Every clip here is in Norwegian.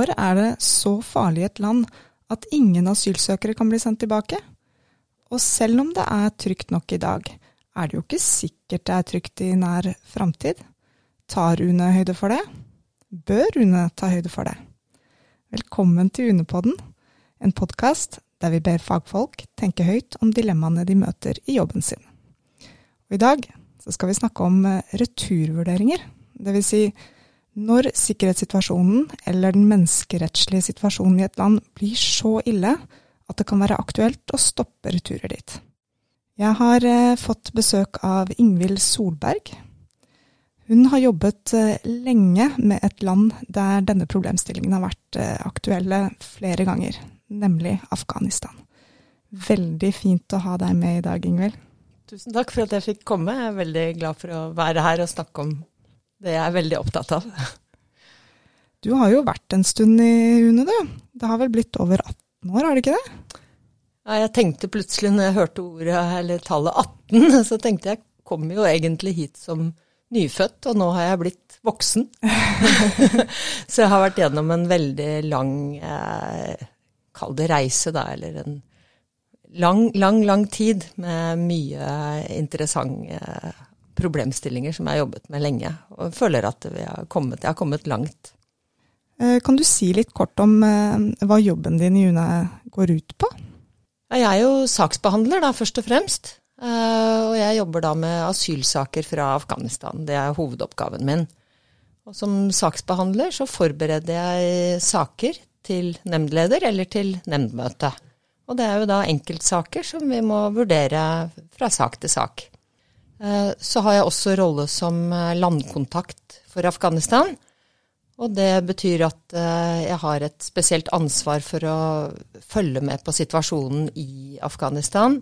Når er det så farlig i et land at ingen asylsøkere kan bli sendt tilbake? Og selv om det er trygt nok i dag, er det jo ikke sikkert det er trygt i nær framtid. Tar UNE høyde for det? Bør UNE ta høyde for det? Velkommen til UNE-podden, en podkast der vi ber fagfolk tenke høyt om dilemmaene de møter i jobben sin. Og I dag skal vi snakke om eh, returvurderinger, dvs. Si når sikkerhetssituasjonen eller den menneskerettslige situasjonen i et land blir så ille at det kan være aktuelt å stoppe returer dit. Jeg har eh, fått besøk av Ingvild Solberg. Hun har jobbet eh, lenge med et land der denne problemstillingen har vært eh, aktuelle flere ganger, nemlig Afghanistan. Veldig fint å ha deg med i dag, Ingvild. Tusen takk for at jeg fikk komme. Jeg er veldig glad for å være her og snakke om det er jeg veldig opptatt av. Du har jo vært en stund i UNE, du. Det har vel blitt over 18 år, har det ikke det? Ja, jeg tenkte plutselig når jeg hørte ordet, eller tallet 18, så tenkte jeg kom jo egentlig hit som nyfødt, og nå har jeg blitt voksen. så jeg har vært gjennom en veldig lang, eh, kall det reise, da, eller en lang, lang, lang tid med mye interessante problemstillinger som jeg har jobbet med lenge, og føler at har kommet, jeg har kommet langt. Eh, kan du si litt kort om eh, hva jobben din i UNE går ut på? Jeg er jo saksbehandler, da, først og fremst. Eh, og jeg jobber da med asylsaker fra Afghanistan. Det er hovedoppgaven min. Og som saksbehandler så forbereder jeg saker til nemndleder eller til nemndmøte. Og det er jo da enkeltsaker som vi må vurdere fra sak til sak. Eh, så har jeg også rolle som eh, landkontakt for Afghanistan. Og det betyr at eh, jeg har et spesielt ansvar for å følge med på situasjonen i Afghanistan.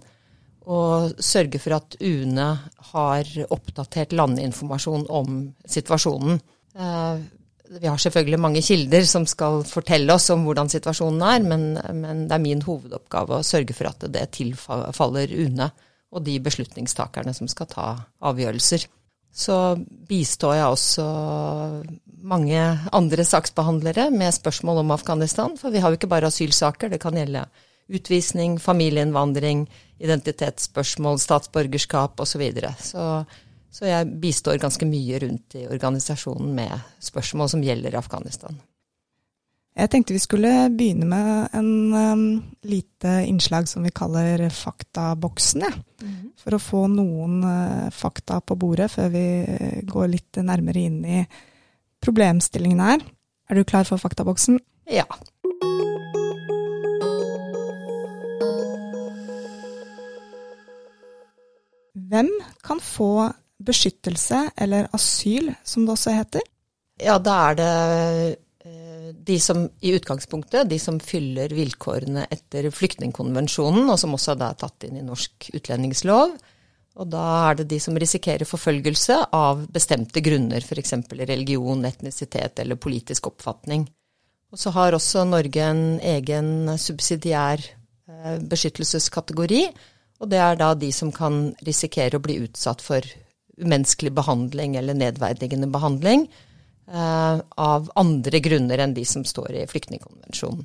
Og sørge for at UNE har oppdatert landinformasjon om situasjonen. Vi har selvfølgelig mange kilder som skal fortelle oss om hvordan situasjonen er, men, men det er min hovedoppgave å sørge for at det tilfaller UNE og de beslutningstakerne som skal ta avgjørelser. Så bistår jeg også mange andre saksbehandlere med spørsmål om Afghanistan, for vi har jo ikke bare asylsaker, det kan gjelde utvisning, familieinnvandring, identitetsspørsmål, statsborgerskap osv. Så, videre. så så jeg bistår ganske mye rundt i organisasjonen med spørsmål som gjelder Afghanistan. Jeg tenkte vi skulle begynne med en um, lite innslag som vi kaller Faktaboksen. Ja. Mm -hmm. For å få noen uh, fakta på bordet før vi går litt nærmere inn i problemstillingen her. Er du klar for faktaboksen? Ja. Hvem kan få beskyttelse, eller asyl som det også heter? Ja, da er det de som i utgangspunktet, de som fyller vilkårene etter flyktningkonvensjonen, og som også er tatt inn i norsk utlendingslov. Og da er det de som risikerer forfølgelse av bestemte grunner, f.eks. religion, etnisitet eller politisk oppfatning. Og så har også Norge en egen subsidiær eh, beskyttelseskategori, og det er da de som kan risikere å bli utsatt for umenneskelig behandling eller nedverdigende behandling Eh, av andre grunner enn de som står i flyktningkonvensjonen.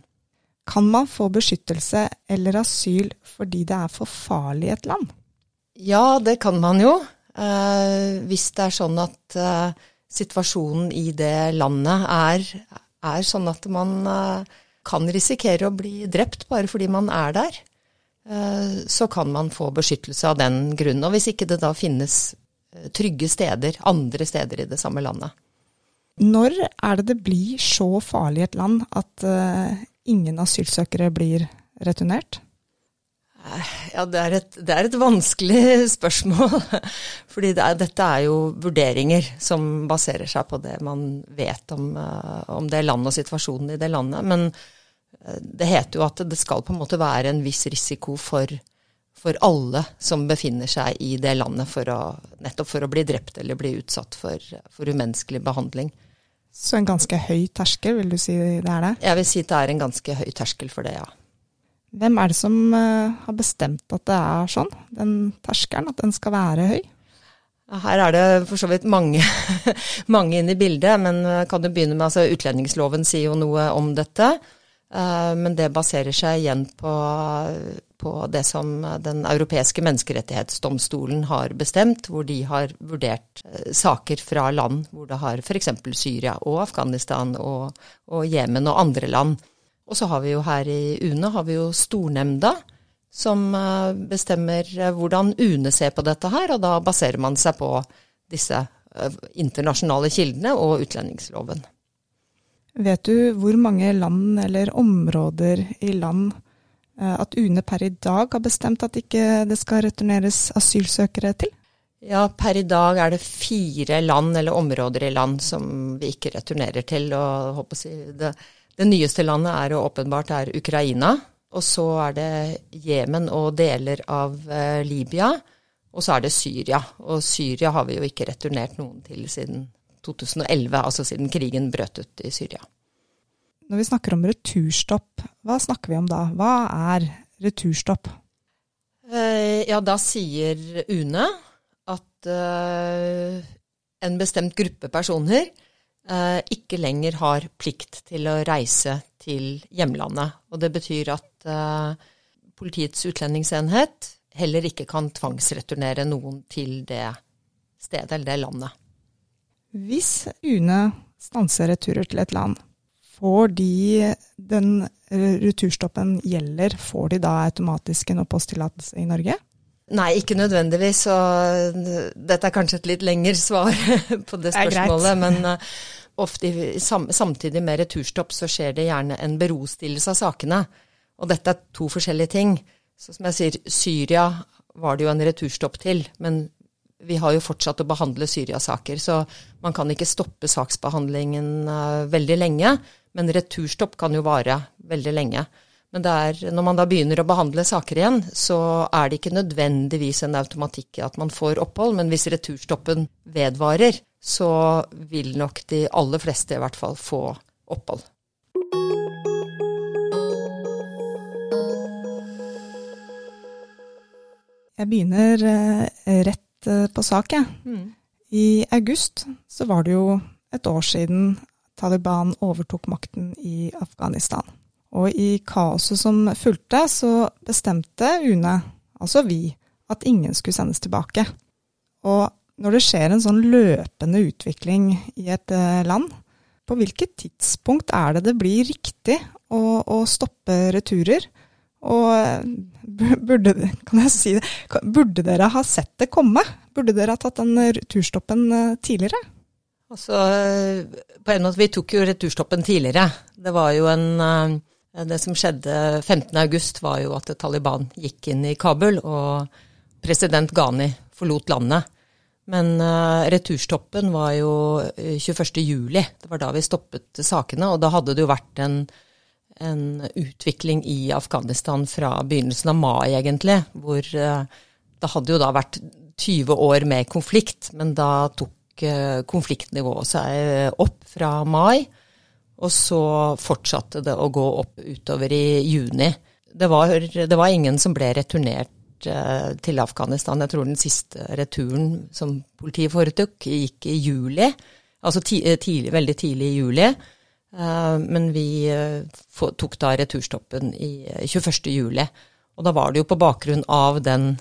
Kan man få beskyttelse eller asyl fordi det er for farlig i et land? Ja, det kan man jo. Eh, hvis det er sånn at eh, situasjonen i det landet er, er sånn at man eh, kan risikere å bli drept bare fordi man er der, eh, så kan man få beskyttelse av den grunn. Og hvis ikke det da finnes eh, trygge steder, andre steder i det samme landet. Når er det det blir så farlig i et land at uh, ingen asylsøkere blir returnert? Ja, det er, et, det er et, vanskelig spørsmål. Fordi det dette er jo vurderinger som baserer seg på det man vet om, uh, om det landet og situasjonen i det landet. Men det heter jo at det skal på en måte være en viss risiko for, for alle som befinner seg i det landet, for å, nettopp for å bli drept eller bli utsatt for, for umenneskelig behandling. Så en ganske høy terskel, vil du si det er det? Jeg vil si det er en ganske høy terskel for det, ja. Hvem er det som uh, har bestemt at det er sånn, den terskelen, at den skal være høy? Her er det for så vidt mange, mange inne i bildet, men kan du begynne med altså Utlendingsloven sier jo noe om dette. Eh, men det baserer seg igjen på, på, det som Den europeiske menneskerettighetsdomstolen har bestemt, hvor de har vurdert eh, saker fra land hvor det har f.eks. Syria og Afghanistan og, og og andre land. Og så har vi jo her i UNE har vi jo stornemnda, som eh, bestemmer hvordan UNE ser på dette her, og da baserer man seg på disse internasjonale kildene og utlendingsloven. Vet du hvor mange land eller områder i land eh, at UNE per i dag har bestemt at ikke det skal returneres asylsøkere til? Ja, per i dag er det fire land eller områder i land som vi ikke returnerer til. og det, det, nyeste landet er jo åpenbart er Ukraina. Og så er det Jemen og deler av eh, Libya. Og så er det Syria. Og Syria har vi jo ikke returnert noen til siden 2011, altså siden krigen brøt ut i Syria. Når vi snakker om returstopp, hva snakker vi om da? Hva er returstopp? Eh, ja, da sier UNE at uh, en bestemt gruppe personer uh, ikke lenger har plikt til å reise til hjemlandet. Og det betyr at Politiets utlendingsenhet heller ikke kan tvangsreturnere noen til det stedet eller det landet. Hvis UNE stanser returer til et land, får de den returstoppen gjelder, får de da automatisk en oppholdstillatelse i Norge? Nei, ikke nødvendigvis. Og dette er kanskje et litt lengre svar på det spørsmålet. Det men uh, ofte samtidig med returstopp så skjer det gjerne en berostillelse av sakene. Og dette er to forskjellige ting. Så som jeg sier, Syria var det jo en returstopp til, men vi har jo fortsatt å behandle Syria-saker, så man kan ikke stoppe saksbehandlingen uh, veldig lenge. Men returstopp kan jo vare veldig lenge. Men er, når man da begynner å behandle saker igjen, så er det ikke nødvendigvis en automatikk i at man får opphold, men hvis returstoppen vedvarer, så vil nok de aller fleste i hvert fall få opphold. Jeg begynner eh, rett Eh, på sak, jeg. Mm. I august så var det jo et år siden Taliban overtok makten i Afghanistan. Og i kaoset som fulgte, så bestemte UNE, altså vi, at ingen skulle sendes tilbake. Og når det skjer en sånn løpende utvikling i et eh, land, på hvilket tidspunkt er det det blir riktig å, å stoppe returer? Og eh, burde, kan jeg si det, burde dere ha sett det komme? Burde dere ha tatt den returstoppen eh, tidligere? Altså, på en måte, Vi tok jo returstoppen tidligere. Det var jo en eh, Det som skjedde 15.8, var jo at Taliban gikk inn i Kabul, og president Ghani forlot landet. Men uh, returstoppen var jo 21.07. Det var da vi stoppet sakene, og da hadde det jo vært en en utvikling i Afghanistan fra begynnelsen av mai, egentlig. Hvor uh, det hadde jo da vært 20 år med konflikt, men da tok uh, konfliktnivået seg opp fra mai. Og så fortsatte det å gå opp utover i juni. Det var, det var ingen som ble returnert uh, til Afghanistan. Jeg tror den siste returen som politiet foretok, gikk i juli. Altså tidlig, veldig tidlig i juli. Eh, men vi eh, tok da returstoppen i 21.07. Eh, og da var det jo på bakgrunn av den,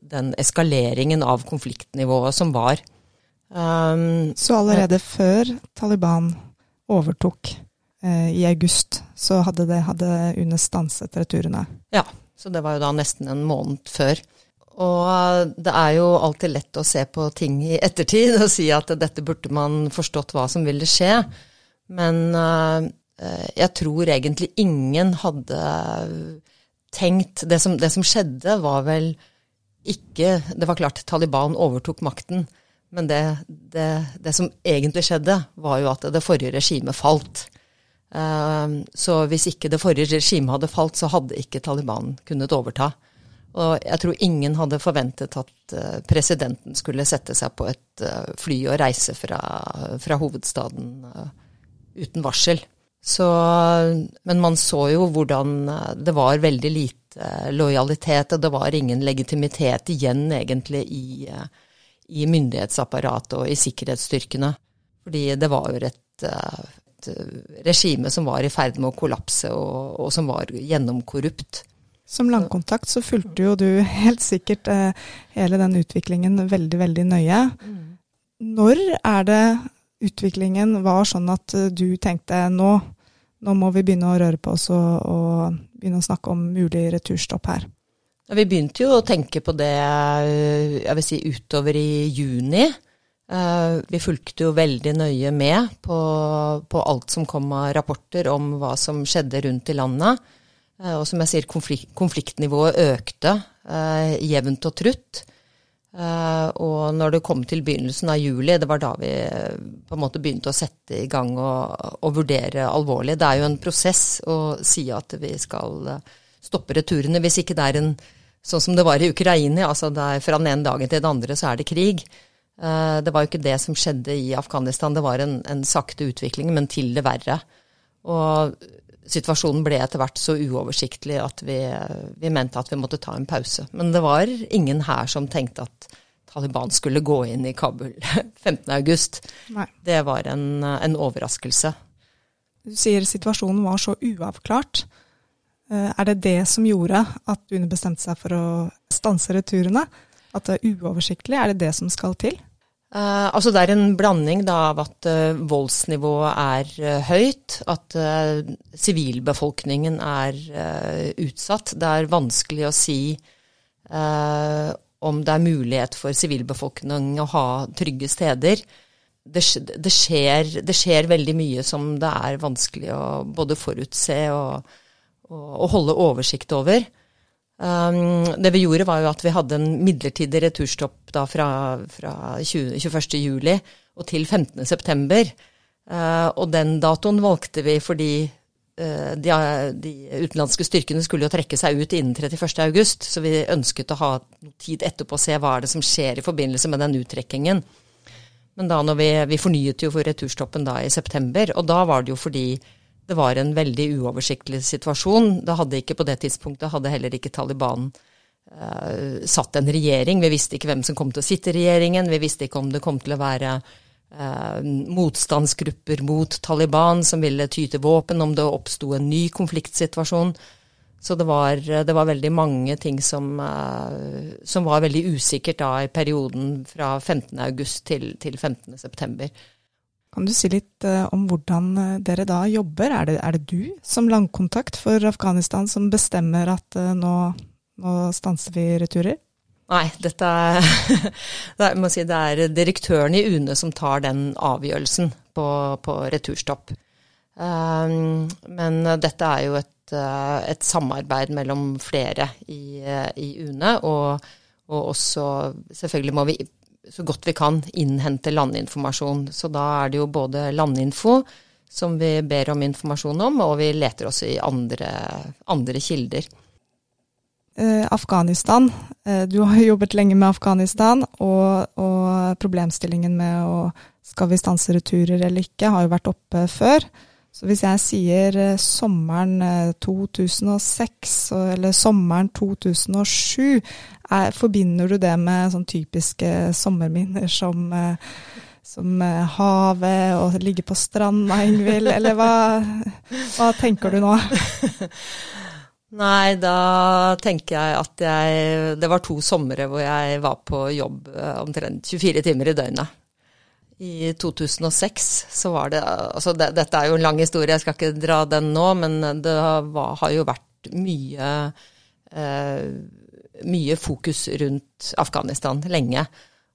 den eskaleringen av konfliktnivået som var. Um, så allerede men, før Taliban overtok eh, i august, så hadde, det, hadde UNE stanset returene? Ja, så det var jo da nesten en måned før. Og det er jo alltid lett å se på ting i ettertid og si at dette burde man forstått hva som ville skje. Men uh, jeg tror egentlig ingen hadde tenkt det som, det som, skjedde, var vel ikke Det var klart Taliban overtok makten, men det, det, det som egentlig skjedde, var jo at det forrige regimet falt. Uh, så hvis ikke det forrige regimet hadde falt, så hadde ikke Taliban kunnet overta. Og jeg tror ingen hadde forventet at presidenten skulle sette seg på et fly og reise fra, fra hovedstaden uten varsel. Så, men man så jo hvordan eh, det var veldig lite lojalitet, og det var ingen legitimitet igjen egentlig i, eh, i myndighetsapparatet og i sikkerhetsstyrkene. Fordi det var jo et, et regime som var i ferd med å kollapse, og, og som var gjennomkorrupt. Som landkontakt så fulgte jo du helt sikkert eh, hele den utviklingen veldig, veldig nøye. Mm. Når er det utviklingen var sånn at eh, du tenkte nå, nå må vi begynne å røre på oss og, og begynne å snakke om mulig returstopp her? Vi begynte jo å tenke på det eh, jeg vil si utover i juni. Eh, vi fulgte jo veldig nøye med på, på alt som kom av rapporter om hva som skjedde rundt i landet. Og som jeg sier, konflikt, konfliktnivået økte jevnt og trutt. Eh, og når det kom til begynnelsen av juli, det var da vi på en måte begynte å sette i gang og, og vurdere alvorlig. Det er jo en prosess å si at vi skal stoppe returene. Hvis ikke det er en sånn som det var i Ukraina, altså fra den ene dagen til den andre så er det krig. Eh, det var jo ikke det som skjedde i Afghanistan, det var en, en sakte utvikling, men til det verre. Og situasjonen ble etter hvert så uoversiktlig at vi, vi, mente at vi måtte ta en pause. Men det var ingen her som tenkte at Taliban skulle gå inn i Kabul 15.8. Det var en, en overraskelse. Du sier situasjonen var så uavklart. Eh, er det det som gjorde at UNE bestemte seg for å stanse returene? At det er uoversiktlig? Er det det som skal til? Uh, altså Det er en blanding da, av at uh, voldsnivået er uh, høyt, at sivilbefolkningen er utsatt. Det er vanskelig å si om det er mulighet for sivilbefolkningen å ha trygge steder. Det, det, skjer, det, skjer, veldig mye som det er vanskelig å både forutse og, og, og holde oversikt over. Um, det vi gjorde, var jo at vi hadde en midlertidig returstopp da fra, fra 20, 21. juli og til 15. september. Uh, og den datoen valgte vi fordi uh, de, de, utenlandske styrkene skulle jo trekke seg ut innen 31. august, så vi ønsket å ha tid etterpå å se hva er det som skjer i forbindelse med den uttrekkingen. Men da når vi, vi fornyet jo for returstoppen da i september, og da var det jo fordi det var en veldig uoversiktlig situasjon. Det hadde ikke på det tidspunktet hadde heller ikke Taliban uh, satt en regjering. Vi visste ikke hvem som kom til å sitte i regjeringen. Vi visste ikke om det kom til å være uh, motstandsgrupper mot Taliban som ville ty til våpen, om det oppsto en ny konfliktsituasjon. Så det var, det var, veldig mange ting som, uh, som, var veldig usikkert da i perioden fra 15.8 til, til 15.9. Kan du si litt uh, om hvordan uh, dere da jobber? Er det, er det, du som langkontakt for Afghanistan som bestemmer at uh, nå, nå, stanser vi returer? Nei, dette er, si, det er direktøren i UNE som tar den avgjørelsen på, på returstopp. Um, men dette er jo et, et samarbeid mellom flere i, i UNE, og, og også selvfølgelig må vi så godt vi kan innhente landinformasjon. Så da er det jo både landinfo, som vi ber om informasjon om, og vi leter også i andre, andre kilder. Eh, Afghanistan. Eh, du har jobbet lenge med Afghanistan, og, og, problemstillingen med å skal vi stanse returer eller ikke, har jo vært oppe før. Så hvis jeg sier eh, sommeren 2006 eh, eller sommeren 2007, er, forbinder du det med sånn typiske sommerminner som, eh, som havet og ligge på stranda, Ingvild, eller hva, hva tenker du nå? Nei, da tenker jeg at jeg Det var to somre hvor jeg var på jobb omtrent 24 timer i døgnet. I 2006 så var det altså det, Dette er jo en lang historie, jeg skal ikke dra den nå, men det var, har jo vært mye, eh, mye fokus rundt Afghanistan lenge.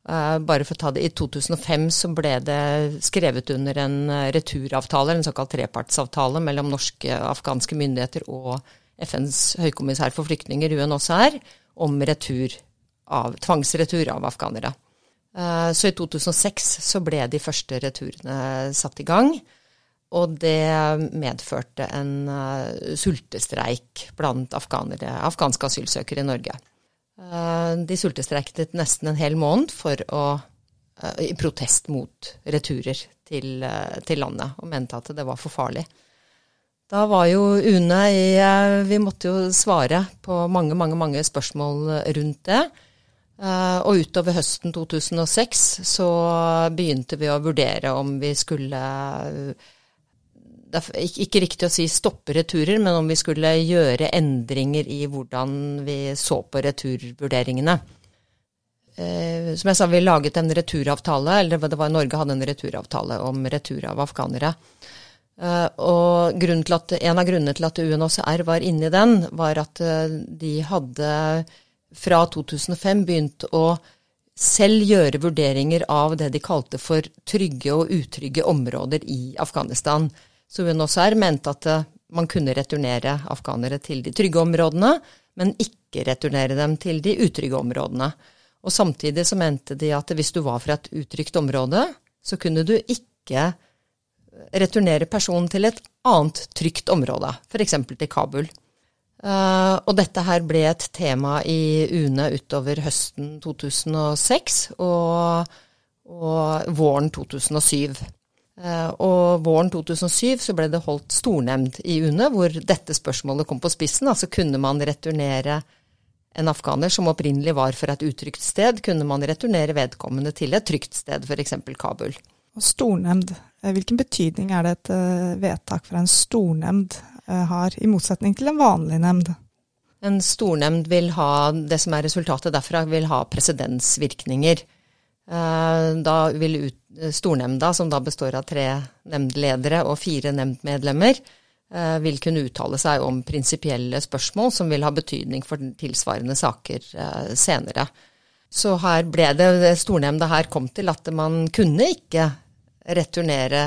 Eh, bare for å ta det, I 2005 så ble det skrevet under en returavtale, en såkalt trepartsavtale mellom norske og afghanske myndigheter og FNs høykommissær for flyktninger, UNHCR, om retur av, tvangsretur av afghanere. Eh, så i 2006 så ble de første returene satt i gang. Og det medførte en sultestreik blant afghanere, afghanske asylsøkere i Norge. Uh, de sultestreiket nesten en hel måned for å, uh, i protest mot returer til, til, landet, og mente at det var for farlig. Da var jo UNE i Vi måtte jo svare på mange, mange, mange spørsmål rundt det. Og utover høsten 2006 så begynte vi å vurdere om vi skulle Det er ikke riktig å si stoppe returer, men om vi skulle gjøre endringer i hvordan vi så på returvurderingene. Eh, som jeg sa, vi laget en returavtale, eller det var Norge hadde en returavtale om retur av afghanere. Eh, og at, en av grunnene til at UNHCR var inne i den, var at de hadde fra 2005 begynt å selv gjøre vurderinger av det de kalte for trygge og utrygge områder i Afghanistan. Så UNHCR mente at eh, man kunne returnere afghanere til de trygge områdene, men ikke returnere dem til de utrygge områdene. Og Samtidig så mente de at hvis du var fra et utrygt område, så kunne du ikke returnere personen til et annet trygt område, f.eks. til Kabul. Uh, og dette her ble et tema i UNE utover høsten 2006 og, og våren 2007. Eh, og våren 2007 så ble det holdt stornemnd i UNE hvor dette spørsmålet kom på spissen. Altså kunne man returnere en afghaner som opprinnelig var fra et utrygt sted, kunne man returnere vedkommende til et trygt sted, f.eks. Kabul. Og stornemnd, eh, hvilken betydning er det et vedtak fra en stornemnd Eh, har, i motsetning til en vanlig nemnd. En stornemnd vil ha, det som er resultatet derfra, vil ha presedensvirkninger. Eh, da vil stornemnda, som da består av tre nemndledere og fire nemndmedlemmer, eh, vil kunne uttale seg om prinsipielle spørsmål som vil ha betydning for tilsvarende saker senere. Så her ble det stornemnda her kom til at man kunne ikke returnere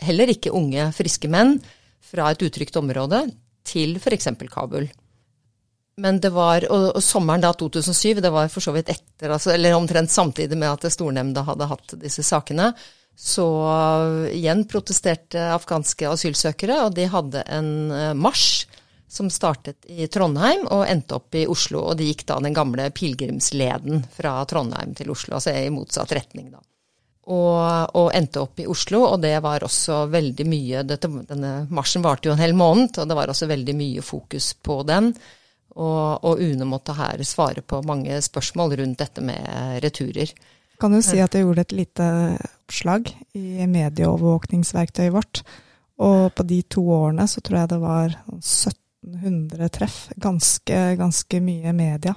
heller ikke unge, friske menn fra et utrygt område til f.eks. Kabul. Men det var, og, og, sommeren da 2007, det var for så vidt etter, altså, eller omtrent samtidig med at stornemnda hadde hatt disse sakene, så igjen protesterte afghanske asylsøkere, og de hadde en eh, marsj som startet i Trondheim og endte opp i Oslo. Og de gikk da den gamle pilegrimsleden fra Trondheim til Oslo, altså i motsatt retning, da og, og, endte opp i Oslo. Og det var også veldig mye dette, Denne marsjen varte jo en hel måned, og det var også veldig mye fokus på den. Og, og UNE måtte her svare på mange spørsmål rundt dette med returer. Kan du si at jeg gjorde et lite oppslag i medieovervåkningsverktøyet vårt. Og på de to årene så tror jeg det var 1700 treff. Ganske, ganske mye media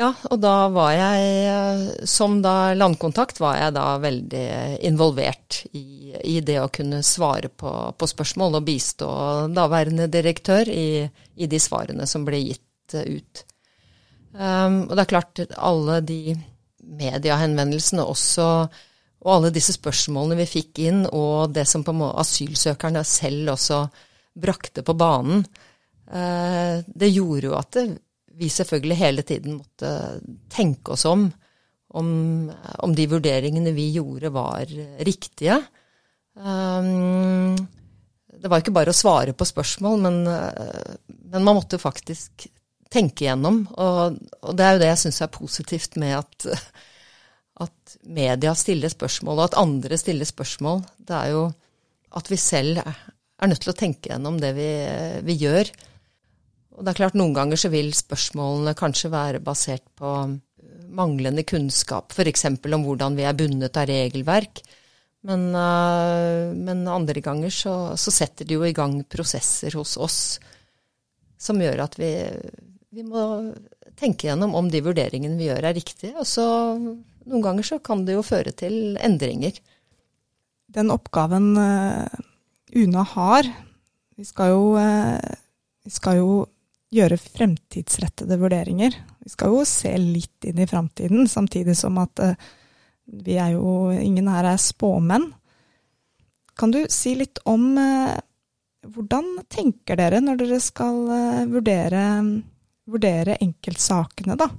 ja, og da var jeg, som da landkontakt, var jeg da veldig involvert i, i det å kunne svare på, på, spørsmål og bistå daværende direktør i, i, de svarene som ble gitt ut. Um, og det er klart, alle de mediehenvendelsene også, og alle disse spørsmålene vi fikk inn, og det som asylsøkerne selv også brakte på banen, uh, det gjorde jo at det vi selvfølgelig hele tiden måtte tenke oss om, om, om de vurderingene vi gjorde, var riktige. Um, det var ikke bare å svare på spørsmål, men, men man måtte faktisk tenke gjennom. Og, og, det er jo det jeg syns er positivt med at, at media stiller spørsmål, og at andre stiller spørsmål. Det er jo at vi selv er nødt til å tenke gjennom det vi, vi gjør. Og det er klart Noen ganger så vil spørsmålene kanskje være basert på manglende kunnskap, f.eks. om hvordan vi er bundet av regelverk. Men, uh, men andre ganger så, så, setter de jo i gang prosesser hos oss som gjør at vi, vi må tenke gjennom om de vurderingene vi gjør er riktige. Og så noen ganger så kan det jo føre til endringer. Den oppgaven uh, UNA har, vi skal jo, vi skal jo gjøre fremtidsrettede vurderinger. Vi skal jo se litt inn i framtiden, samtidig som at uh, vi er jo Ingen her er spåmenn. Kan du si litt om uh, hvordan tenker dere når dere skal uh, vurdere, vurdere enkeltsakene, da?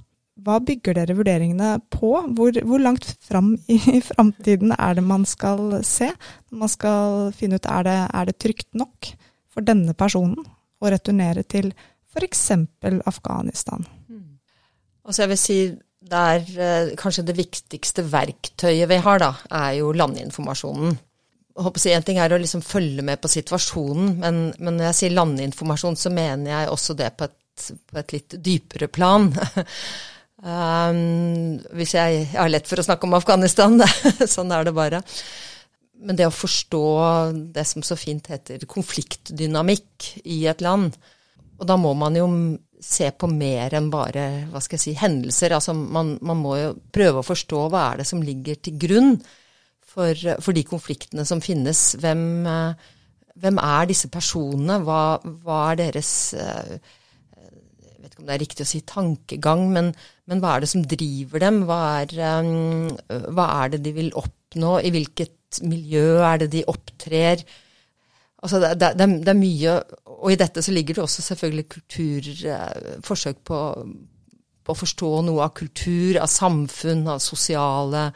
Hva bygger dere vurderingene på? Hvor, hvor langt fram i, framtiden er det man skal se? Man skal finne ut er det, er det trygt nok for denne personen å returnere til f.eks. Afghanistan. Mm. Altså jeg vil si der eh, kanskje det viktigste verktøyet vi har, da, er jo landinformasjonen. Si En ting er å liksom følge med på situasjonen, men, men, når jeg sier landinformasjon, så mener jeg også det på et, på et litt dypere plan. Um, hvis jeg, jeg har lett for å snakke om Afghanistan, sånn er det bare. Men det å forstå det som så fint heter konfliktdynamikk i et land, og da må man jo se på mer enn bare hva skal jeg si, hendelser. Altså man, man må jo prøve å forstå hva er det som ligger til grunn for, for de konfliktene som finnes. Hvem, hvem er disse personene? Hva, hva er deres eh, Jeg vet ikke om det er riktig å si tankegang, men, men hva er det som driver dem? Hva er, eh, hva er det de vil oppnå? I hvilket miljø er det de opptrer? Altså det, det, det, er mye, og i dette så ligger det også selvfølgelig kultur, eh, forsøk på, på, å forstå noe av kultur, av samfunn, av sosiale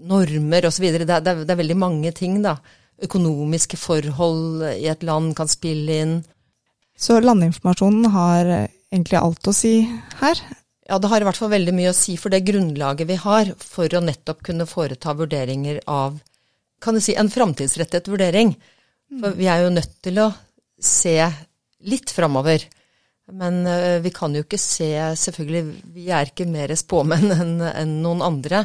normer osv. Det, det, det er veldig mange ting, da. Økonomiske forhold i et land kan spille inn. Så landinformasjonen har egentlig alt å si her? Ja, det har i hvert fall veldig mye å si for det grunnlaget vi har for å nettopp kunne foreta vurderinger av kan du si, en framtidsrettet vurdering. For vi er jo nødt til å se litt framover. Men uh, vi kan jo ikke se Selvfølgelig, vi er ikke mer spåmenn enn en noen andre.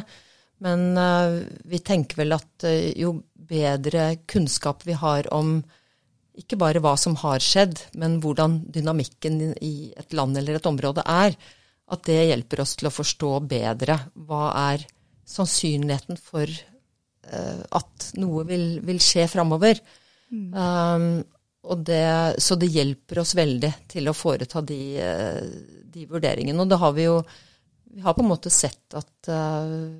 Men uh, vi tenker vel at uh, jo bedre kunnskap vi har om ikke bare hva som har skjedd, men hvordan dynamikken i et land eller et område er, at det hjelper oss til å forstå bedre hva er sannsynligheten for Eh, at noe vil, vil skje framover. Mm. Um, det, så det hjelper oss veldig til å foreta de, eh, de, vurderingene. Og det har vi jo Vi har på en måte sett at uh,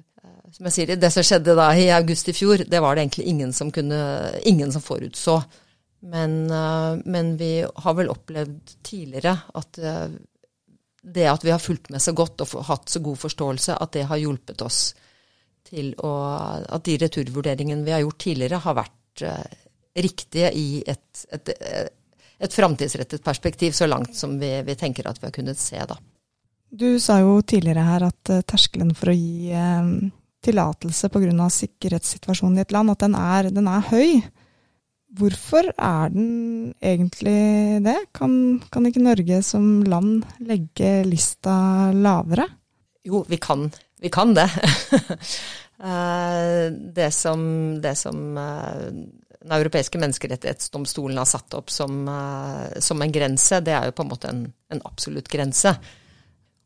Som jeg sier, det som skjedde da i august i fjor, det var det egentlig ingen som kunne Ingen som forutså. Men, uh, men vi har vel opplevd tidligere at det at vi har fulgt med så godt og hatt så god forståelse, at det har hjulpet oss til å, at de returvurderingene vi har gjort tidligere, har vært riktige i et, et, et framtidsrettet perspektiv, så langt som vi, vi, tenker at vi har kunnet se. da. Du sa jo tidligere her at uh, terskelen for å gi uh, tillatelse pga. sikkerhetssituasjonen i et land, at den er, den er, høy. Hvorfor er den egentlig det? Kan, kan ikke Norge som land legge lista lavere? Jo, vi kan vi kan det. Eh, det som, det som eh, Den europeiske menneskerettighetsdomstolen har satt opp som, eh, som, en grense, det er jo på en måte en, en absolutt grense.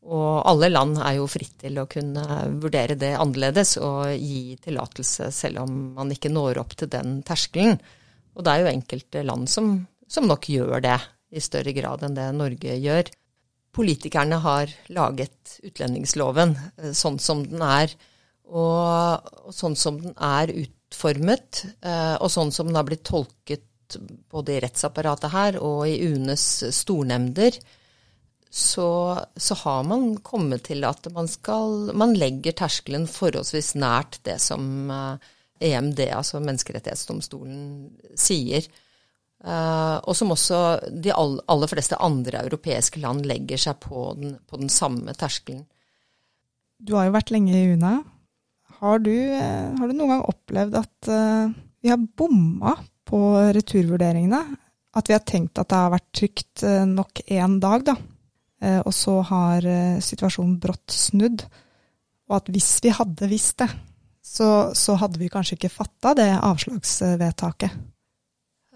Og alle land er jo fritt til å kunne vurdere det annerledes og gi tillatelse selv om man ikke når opp til den terskelen. Og det er jo enkelte land som, som nok gjør det i større grad enn det Norge gjør politikerne har laget utlendingsloven eh, sånn som den er. Og, og, sånn som den er utformet, eh, og sånn som den har blitt tolket både i rettsapparatet her og i UNEs stornemnder, så, så, har man kommet til at man skal Man legger terskelen forholdsvis nært det som EMD, eh, e altså Menneskerettighetsdomstolen, sier. Uh, og som også de aller fleste andre europeiske land legger seg på den, på den samme terskelen. Du har jo vært lenge i UNE. Har du, uh, har du noen gang opplevd at uh, vi har bomma på returvurderingene? At vi har tenkt at det har vært trygt nok én dag, da. og så har situasjonen brått snudd. Og at hvis vi hadde visst det, så, så hadde vi kanskje ikke fatta det avslagsvedtaket.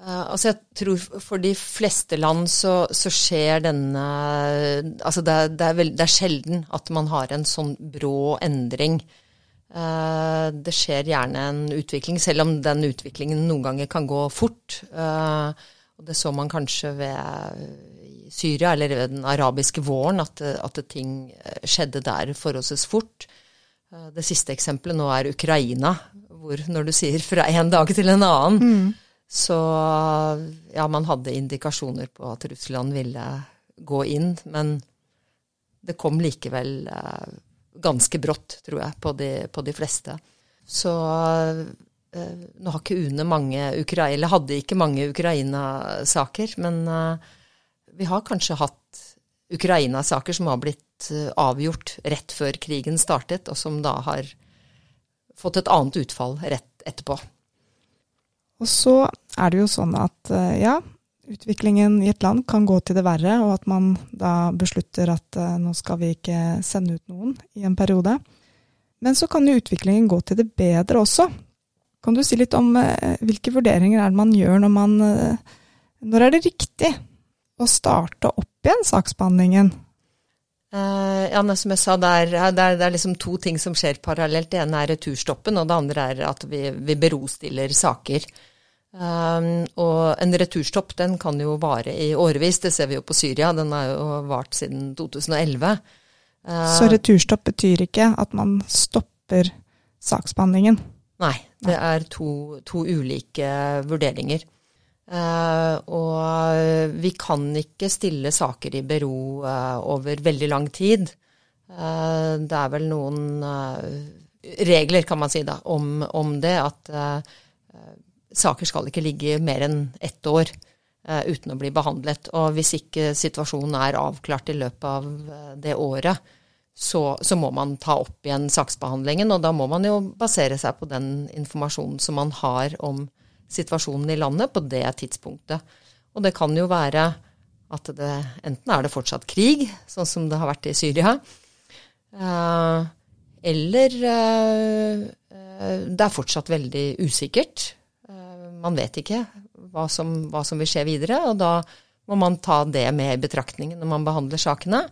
Altså jeg tror For de fleste land så, så skjer denne altså det, det, er veld, det, er sjelden at man har en sånn brå endring. Uh, det skjer gjerne en utvikling, selv om den utviklingen noen ganger kan gå fort. Og Det så man kanskje ved Syria eller ved den arabiske våren, at, at ting skjedde der forholdsvis fort. Det siste eksempelet nå er Ukraina, hvor når du sier fra en dag til en annen mm så ja, man hadde indikasjoner på at Russland ville gå inn, men det kom likevel eh, ganske brått, tror jeg, på de, på de fleste. Så eh, nå har ikke UNE mange Ukraina, eller hadde ikke mange Ukraina-saker, men eh, vi har kanskje hatt Ukraina-saker som har blitt eh, avgjort rett før krigen startet, og som da har fått et annet utfall rett etterpå. Og så er det jo sånn at eh, ja, utviklingen i et land kan gå til det verre, og at man da beslutter at uh, nå skal vi ikke sende ut noen i en periode. Men så kan jo utviklingen gå til det bedre også. Kan du si litt om uh, hvilke vurderinger er det man gjør når man uh, Når er det riktig å starte opp igjen saksbehandlingen? ja, som jeg sa, det er, det, er, det er, liksom to ting som skjer parallelt. Det ene er returstoppen, og det andre er at vi, vi berostiller saker. Um, og en returstopp den kan jo vare i årevis, det ser vi jo på Syria. Den har jo vart siden 2011. Uh, Så returstopp betyr ikke at man stopper saksbehandlingen? Nei, det er to, to ulike vurderinger. Uh, og vi kan ikke stille saker i bero uh, over veldig lang tid. Det er vel noen regler, kan man si, da, om, om det. At saker skal ikke ligge mer enn ett år uh, uten å bli behandlet. Og hvis ikke situasjonen er avklart i løpet av uh, det året, så, så, må man ta opp igjen saksbehandlingen. Og da må man jo basere seg på den informasjonen som man har om situasjonen i landet på det tidspunktet. Og det kan jo være at det enten er det fortsatt krig, sånn som det har vært i Syria, uh, eller det er fortsatt veldig usikkert man vet ikke hva som, hva som, vil skje videre, og da må man ta det med i betraktningen når man behandler sakene.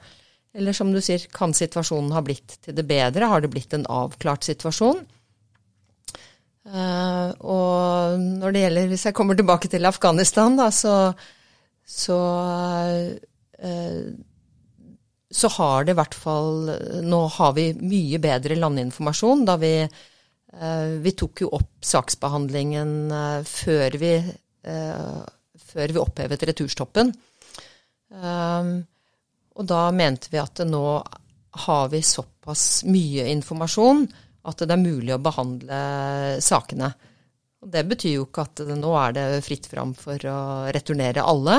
Eller som du sier, kan situasjonen ha blitt til det bedre? Har det blitt en avklart situasjon? Uh, og når det gjelder, hvis jeg kommer tilbake til Afghanistan, da, så, så, uh, så har det i hvert fall Nå har vi mye bedre landinformasjon. Da vi vi tok jo opp saksbehandlingen eh, før vi, eh, før vi opphevet returstoppen. Og da mente vi at nå har vi såpass mye informasjon at det er mulig å behandle sakene. Og det betyr jo ikke at nå er det fritt fram for å returnere alle.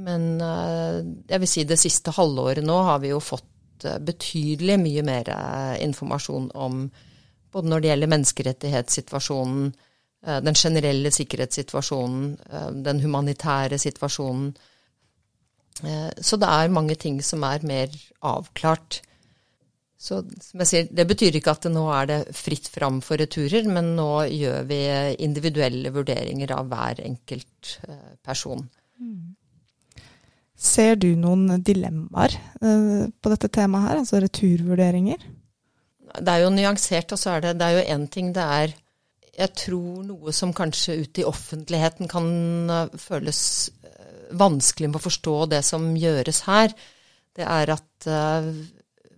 Men jeg vil si det siste halvåret nå har vi jo fått betydelig mye mer informasjon om både når det gjelder menneskerettighetssituasjonen, eh, den generelle sikkerhetssituasjonen, eh, den humanitære situasjonen. Eh, så det er mange ting som er mer avklart. Så som jeg sier, Det betyr ikke at nå er det fritt fram for returer, men nå gjør vi individuelle vurderinger av hver enkelt person. Mm. Ser du noen dilemmaer på dette temaet her, altså returvurderinger? Det er jo nyansert, og så er det, det er jo én ting det er Jeg tror noe som kanskje ute i offentligheten kan eh, føles eh, vanskelig med å forstå det som gjøres her, det er at eh,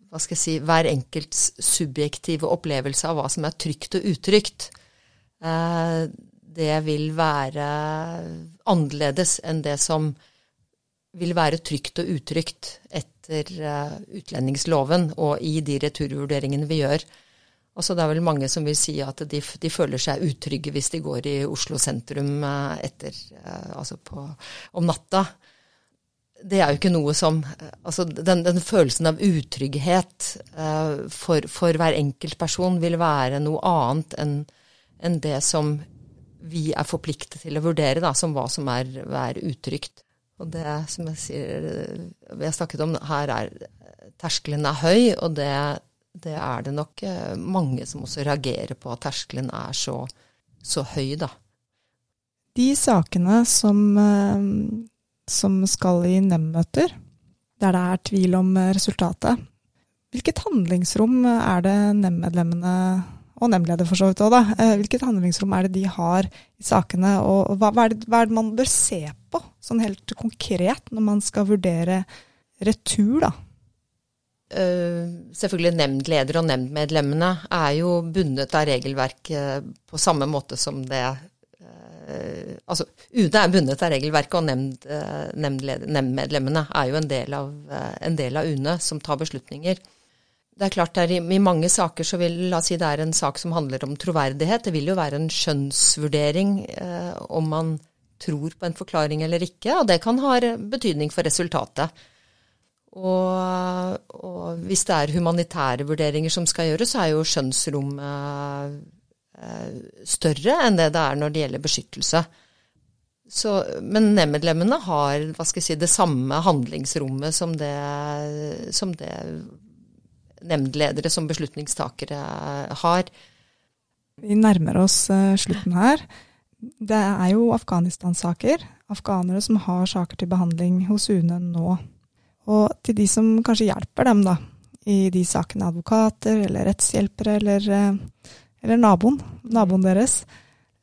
hva skal jeg si, hver enkelts subjektive opplevelse av hva som er trygt og utrygt, det vil være annerledes enn det som vil være trygt og utrygt etter uh, utlendingsloven og i de returvurderingene vi gjør. Altså, det er vel mange som vil si at de, de føler seg utrygge hvis de går i Oslo sentrum uh, etter, uh, altså på, om natta. Det er jo ikke noe som Altså, den, den følelsen av utrygghet for, for, hver enkelt person vil være noe annet enn en det som vi er forpliktet til å vurdere da, som hva som er, er utrygt. Og det som jeg sier, vi har snakket om, her er terskelen er høy, og det, det, er det nok eh, mange som også reagerer på, at terskelen er så, så høy, da. De sakene som, eh, som skal i nemndmøter, der det er tvil om resultatet, hvilket handlingsrom er det nemndmedlemmene og nemndleder for så vidt òg, da. Eh, hvilket handlingsrom er det de har i sakene, og hva, hva, er det, man bør se på, sånn helt konkret, når man skal vurdere retur, da? Uh, selvfølgelig nemndleder og nemndmedlemmene er jo bundet av regelverket på samme måte som det uh, Altså UD er bundet av regelverket, og nemnd, uh, nemndmedlemmene er jo en del, av, en del av UNE som tar beslutninger. Det er klart er i, i, mange saker så vil La oss si det er en sak som handler om troverdighet. Det vil jo være en skjønnsvurdering eh, om man tror på en forklaring eller ikke, og det kan ha betydning for resultatet. Og, og hvis det er humanitære vurderinger som skal gjøres, så er jo skjønnsrommet eh, større enn det det er når det gjelder beskyttelse. Så, men nemndmedlemmene har hva skal jeg si, det samme handlingsrommet som det, som det nemndledere som beslutningstakere har. Vi nærmer oss uh, slutten her. Det er jo Afghanistan-saker. Afghanere som har saker til behandling hos UNE nå. Og til de som kanskje hjelper dem da, i de sakene, advokater eller rettshjelpere eller, uh, eller naboen, naboen deres.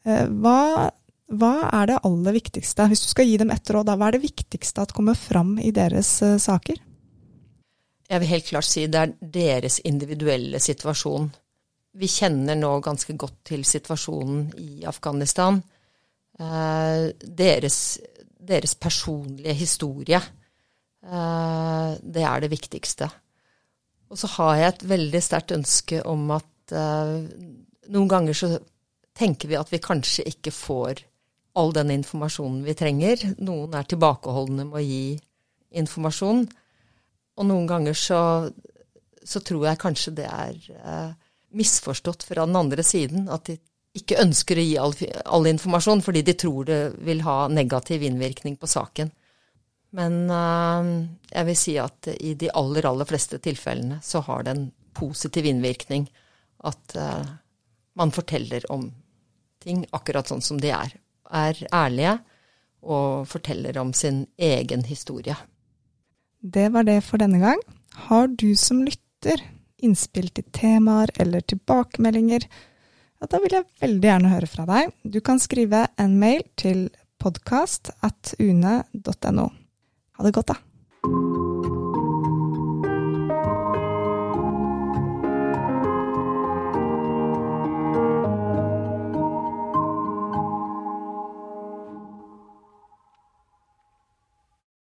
Uh, hva hva er det aller viktigste, hvis du skal gi dem ett råd, hva er det viktigste at kommer fram i deres uh, saker? Jeg vil helt klart si det er deres individuelle situasjon. Vi kjenner nå ganske godt til situasjonen i Afghanistan. Uh, deres, deres, personlige historie. Uh, det er det viktigste. Og så har jeg et veldig sterkt ønske om at noen ganger så tenker vi at vi kanskje ikke får all den informasjonen vi trenger. Noen er tilbakeholdne med å gi informasjon. Og noen ganger så, så tror jeg kanskje det er eh, misforstått fra den andre siden. At de ikke ønsker å gi all, all, informasjon fordi de tror det vil ha negativ innvirkning på saken. Men eh, jeg vil si at i de aller, aller fleste tilfellene så har det en positiv innvirkning at eh, man forteller om ting akkurat sånn som de er er ærlige og forteller om sin egen historie. Det var det for denne gang. Har du som lytter innspill til temaer eller tilbakemeldinger, ja, da vil jeg veldig gjerne høre fra deg. Du kan skrive en mail til podkast. Ha det godt, da.